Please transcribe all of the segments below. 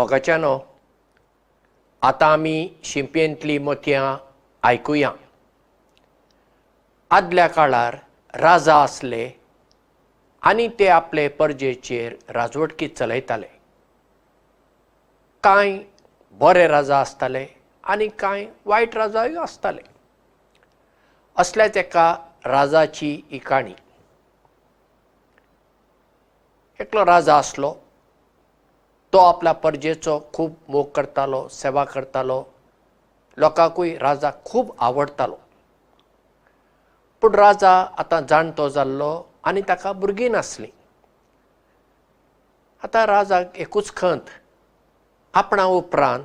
मोगाच्यानो आतां आमी शिंपयेंतलीं मोतयां आयकुया. आदल्या काळार राजा आसले आनी ते आपले परजेचेर राजवटकी चलयताले. कांय बरे राजा आसताले आनी कांय वायट राजाय आसताले. असल्याच एका राजाची ही काणी एकलो राजा आसलो तो आपल्या परजेचो खूब मोग करतालो सेवा करतालो. लोकांकूय राजा खूब आवडटालो पूण राजा आतां जाणटो जाल्लो आनी ताका भुरगीं नासलीं. आतां राजाक एकूच खंत आपणा उपरांत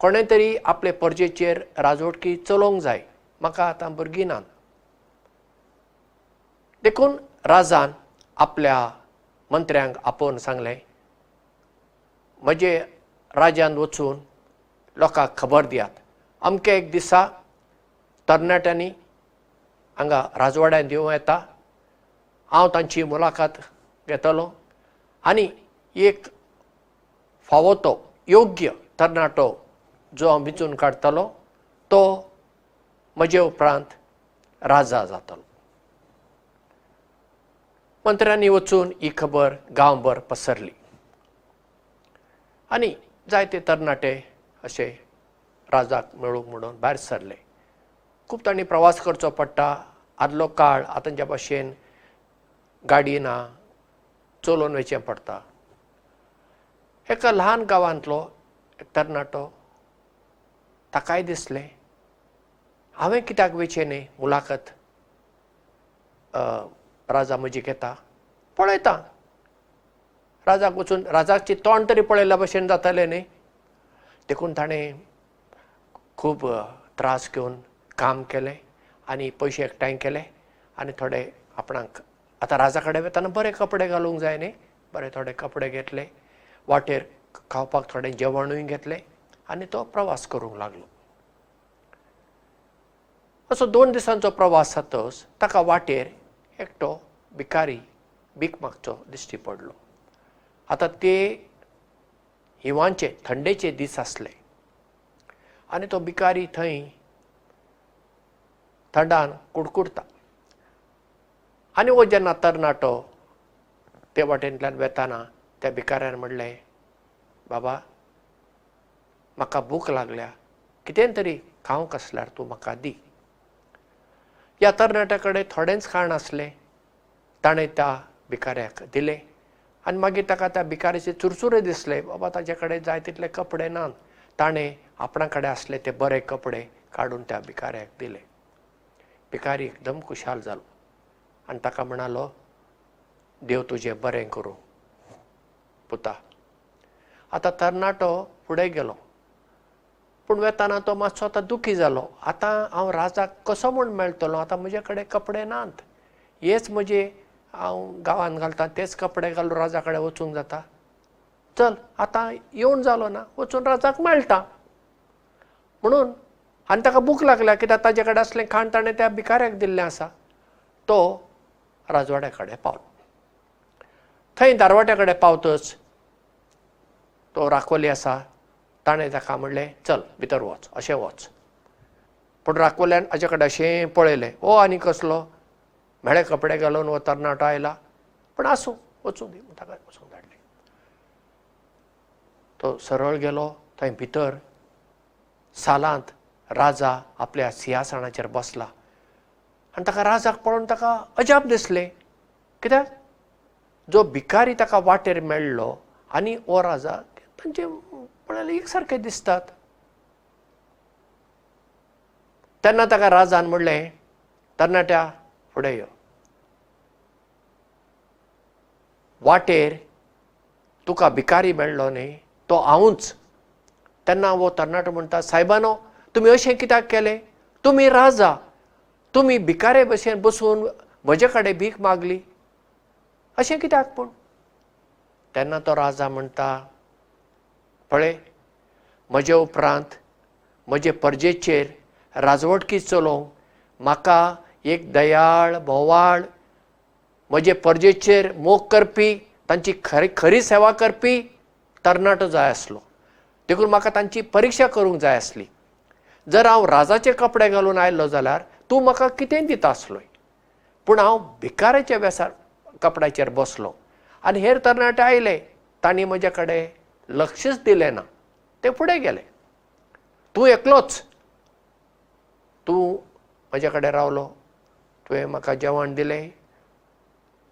कोणें तरी आपले परजेचेर राजवटकी चलोवंक जाय म्हाका आतां भुरगीं नात. देखून राजान आपल्या मंत्र्यांक आपोवन सांगलें म्हजे राज्यांत वचून लोकांक खबर दियात. अमके एक दिसा तरणाट्यांनी हांगा राजवाड्यान येवं येता. हांव तांची मुलाखत घेतलो आनी एक फावो तो योग्य तरणाटो जो हांव वेंचून काडटलो तो म्हजे उपरांत राजा जातलो. मंत्र्यांनी वचून ही खबर गांवभर पसरली आनी जायते तरणाटे अशे राजाक मेळूंक म्हणून भायर सरले. खूब तांणी प्रवास करचो पडटा. आदलो काळ आतांच्या भाशेन गाडी ना चलोवन वयचें पडटा. एका ल्हान गांवांतलो एक तरणाटो ताकाय दिसलें. हांवें कित्याक वयचें न्ही मुलाखत राजा म्हजी घेता? पळयता राजाक वचून राजाची तोंड तरी पळयल्या भशेन जातालें न्ही. देखून ताणें खूब त्रास घेवन काम केलें आनी पयशे एकठांय केले आनी थोडे आपणाक आतां राजा कडेन वताना बरे कपडे घालूंक जाय न्ही बरे थोडे कपडे घेतले वाटेर खावपाक थोडें जेवणूय घेतलें आनी तो प्रवास करूंक लागलो. असो दोन दिसांचो प्रवास जातच ताका वाटेर एकटो भिकारी भीक मागचो दिश्टी पडलो आतां ते हिवांचे थंडेचे दीस आसले. आनी तो भिकारी थंय थंडान कुडकुडता. आनी हो जेन्ना तरणाटो ते वाटेंतल्यान वेताना त्या भिकाऱ्यान म्हणलें बाबा म्हाका भूक लागल्या. कितें तरी खावंक आसल्यार तूं म्हाका दी. ह्या तरणाट्या कडेन थोडेंच खाण आसलें. ताणें त्या भिकाऱ्याक दिलें आनी मागीर ताका त्या भिकाऱ्याचे चुरचुरे दिसले बाबा ताचे कडेन जाय तितले कपडे नात. ताणें आपणा कडेन आसले ते बरे कपडे काडून त्या भिकाऱ्याक दिले. भिकारी एकदम खुशाल जालो. आनी ताका म्हणालो देव तुजें बरें करूं पुता. आतां तरणाटो फुडें गेलो. पूण वेताना तो मातसो आतां दुखी जालो. आतां हांव राजाक कसो म्हूण मेळटलो? आतां म्हजे कडेन कपडे नात. हेच म्हजे हांव गांवांत घालतां तेच कपडे घालून राजा कडेन वचूंक जाता. चल आतां येवन जालो ना वचून राजाक मेळटा. म्हणून आनी ताका भूक लागल्या कित्याक ताजे कडेन असलें खाण ताणें त्या भिकाऱ्याक दिल्लें आसा तो राजवाड्या कडेन पावलो. थंय दारवाट्या कडेन पावतच तो राखोली आसा ताणें ताका म्हणलें चल भितर वच अशें वच. पूण राखोल्यान हाजे कडेन अशें पळयलें ओ आनी कसलो म्हेळे कपडे घालून हो तरणाटो आयला पूण आसूं वचूं दी ताका वचूंक धाडलें. तो सरळ गेलो थंय भितर सालांत राजा आपल्या सिंहासनाचेर बसला. आनी ताका राजाक पळोवन ताका अजाप दिसलें. कित्याक? जो भिकारी ताका वाटेर मेळ्ळो आनी हो राजा तांचे पळयले एक सारके दिसतात. तेन्ना ताका राजान म्हणलें तरणाट्या फुडें यो वाटेर तुका भिकारी मेळ्ळो न्ही तो हांवूच तेन्ना हो तरणाटो म्हणटा सायबानो तुमी अशें कित्याक केलें? तुमी राजा. तुमी भिकारे भशेन बसून म्हजे कडेन भीक मागली. अशें कित्याक पूण? तेन्ना तो राजा म्हणटा पळय म्हजे उपरांत म्हजे परजेचेर राजवटकी चलोवंक म्हाका एक दयाळ बोवाळ म्हजे परजेचेर मोग करपी तांची खरी खरी सेवा करपी तरणाटो जाय आसलो. देखून म्हाका तांची परिक्षा करूंक जाय आसली. जर हांव राजाचे कपडे घालून आयल्लो जाल्यार तूं म्हाका कितेंय दिता आसलोय? पूण हांव भिकाऱ्याच्या वेसार कपड्याचेर बसलो. आनी हेर तरणाटे आयले. तांणी म्हजे कडेन लक्षच दिलें ना. ते फुडें गेले. तूं एकलोच. तूं म्हजे कडेन रावलो तुवें म्हाका जेवण दिलें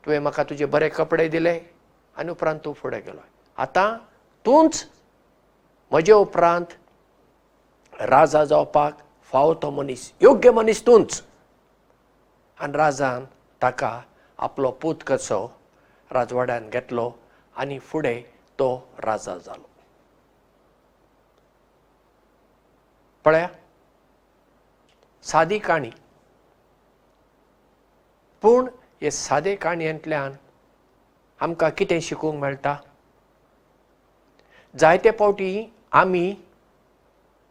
तुवें म्हाका तुजे बरे कपडे दिले आनी उपरांत तूं फुडें गेलो. आतां तूंच म्हजे उपरांत राजा जावपाक फावो तो मनीस योग्य मनीस तूंच. आनी राजान ताका आपलो पूत कसो राजवाड्यान घेतलो आनी फुडें तो राजा जालो. पळया? सादी काणी पूण हे सादे काणयेंतल्यान आमकां कितें शिकूंक मेळटा? जायते फावटी आमी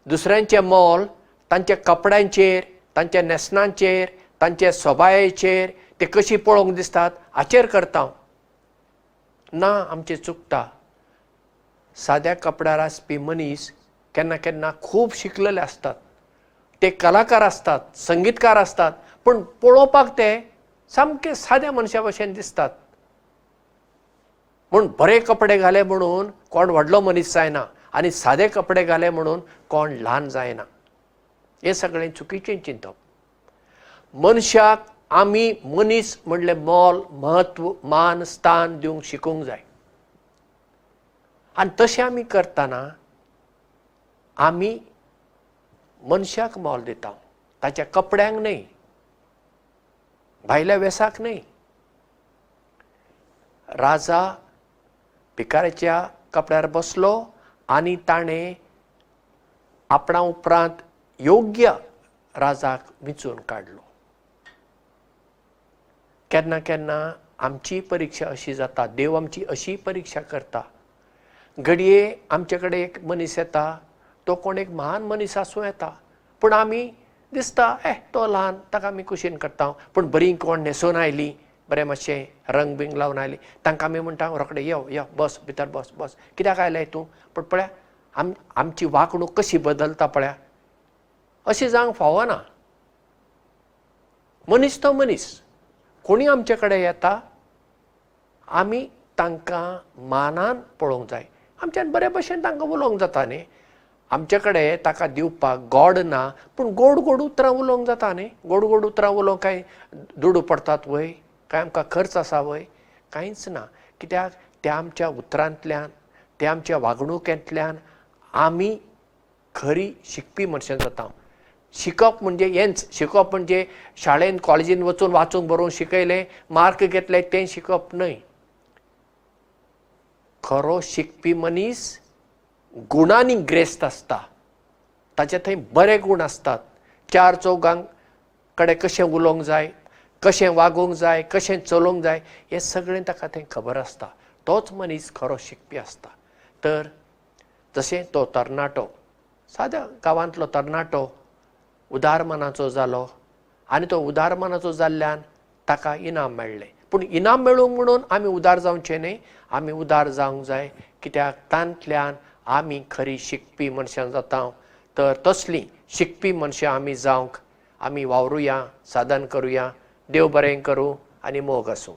दुसऱ्यांचें मोल तांच्या कपड्यांचेर तांच्या न्हेसणांचेर तांच्या सोबायेचेर ते कशी पळोवंक दिसतात हाचेर करता ना आमचें चुकता. साद्या कपड्यार आसपी मनीस केन्ना केन्ना खूब शिकलेले आसतात ते कलाकार आसतात संगीतकार आसतात पूण पळोवपाक ते सामके साद्या मनशा भशेन दिसतात. म्हूण बरे कपडे घाले म्हणून कोण व्हडलो मनीस जायना आनी सादे कपडे घाले म्हणून कोण ल्हान जायना. हें सगळें चुकीचें चिंतप. मनशाक आमी मनीस म्हणले मोल म्हत्व मान स्थान दिवंक शिकूंक जाय. आनी तशें आमी करतना आमी मनशाक मोल दिता. ताच्या कपड्यांक न्हय भायल्या वेसाक न्हय. राजा भिकाऱ्याच्या कपड्यार बसलो आनी ताणें आपणा उपरांत योग्य राजाक विंचून काडलो केन्ना केन्ना आमची परिक्षा अशी जाता देव आमची अशी परिक्षा करता. घडये आमचे कडेन एक मनीस येता तो कोण एक महान मनीस आसूं येता पूण आमी दिसता ए तो ल्हान ताका आमी कुशीन करता. पूण बरी कोण न्हेसून आयली बरें मातशें रंग बिंग लावन आयली. तांकां आमी म्हणटा रोखडे यो यो बस भितर बस बस. कित्याक आयलें तूं? पूण पळया आम आमची वागणूक कशी बदलता पळया? अशें जावंक फावना मनीस तो मनीस. कोणी आमचे कडेन येता आमी तांकां मानान पळोवंक जाय. आमच्यान बरे भशेन तांकां उलोवंक जाता न्ही आमचे कडेन ताका दिवपाक गोड ना पूण गोड गोड उतरां उलोवंक जाता न्ही? गोड गोड उतरां उलोवंक काय दुडू पडटात वय? काय आमकां खर्च आसा वय? कांयच ना. कित्याक? त्या आमच्या उतरांतल्यान त्या आमच्या वागणुकेंतल्यान आमी खरी शिकपी मनशां जाता. शिकप म्हणजे हेंच. शिकप म्हणजे शाळेंत कॉलेजीन वचून वाचूंक बरोवंक शिकयलें मार्क घेतले तें शिकप न्हय. खरो शिकपी मनीस गुणांनी ग्रेस्त आसता. ताचे थंय बरे गूण आसतात. चार चौगांक कडेन कशें उलोवंक जाय कशें वागोवंक जाय कशें चलोवंक जाय हें सगळें ताका थंय खबर आसता. तोच मनीस खरो शिकपी आसता. तर जशें तो तरणाटो साद्या गांवांतलो तरणाटो उदार मनाचो जालो आनी तो उदार मनाचो जाल्ल्यान ताका इनाम मेळ्ळें. पूण इनाम मेळूंक म्हणून आमी उदार जावचें न्हय? आमी उदार जावंक जाय. कित्याक तांतल्यान आमी खरी शिकपी मनशां जाता. तर तसलीं शिकपी मनशां आमी जावंक आमी वावरुया साधन करुया देव बरें करूं आनी मोग आसूं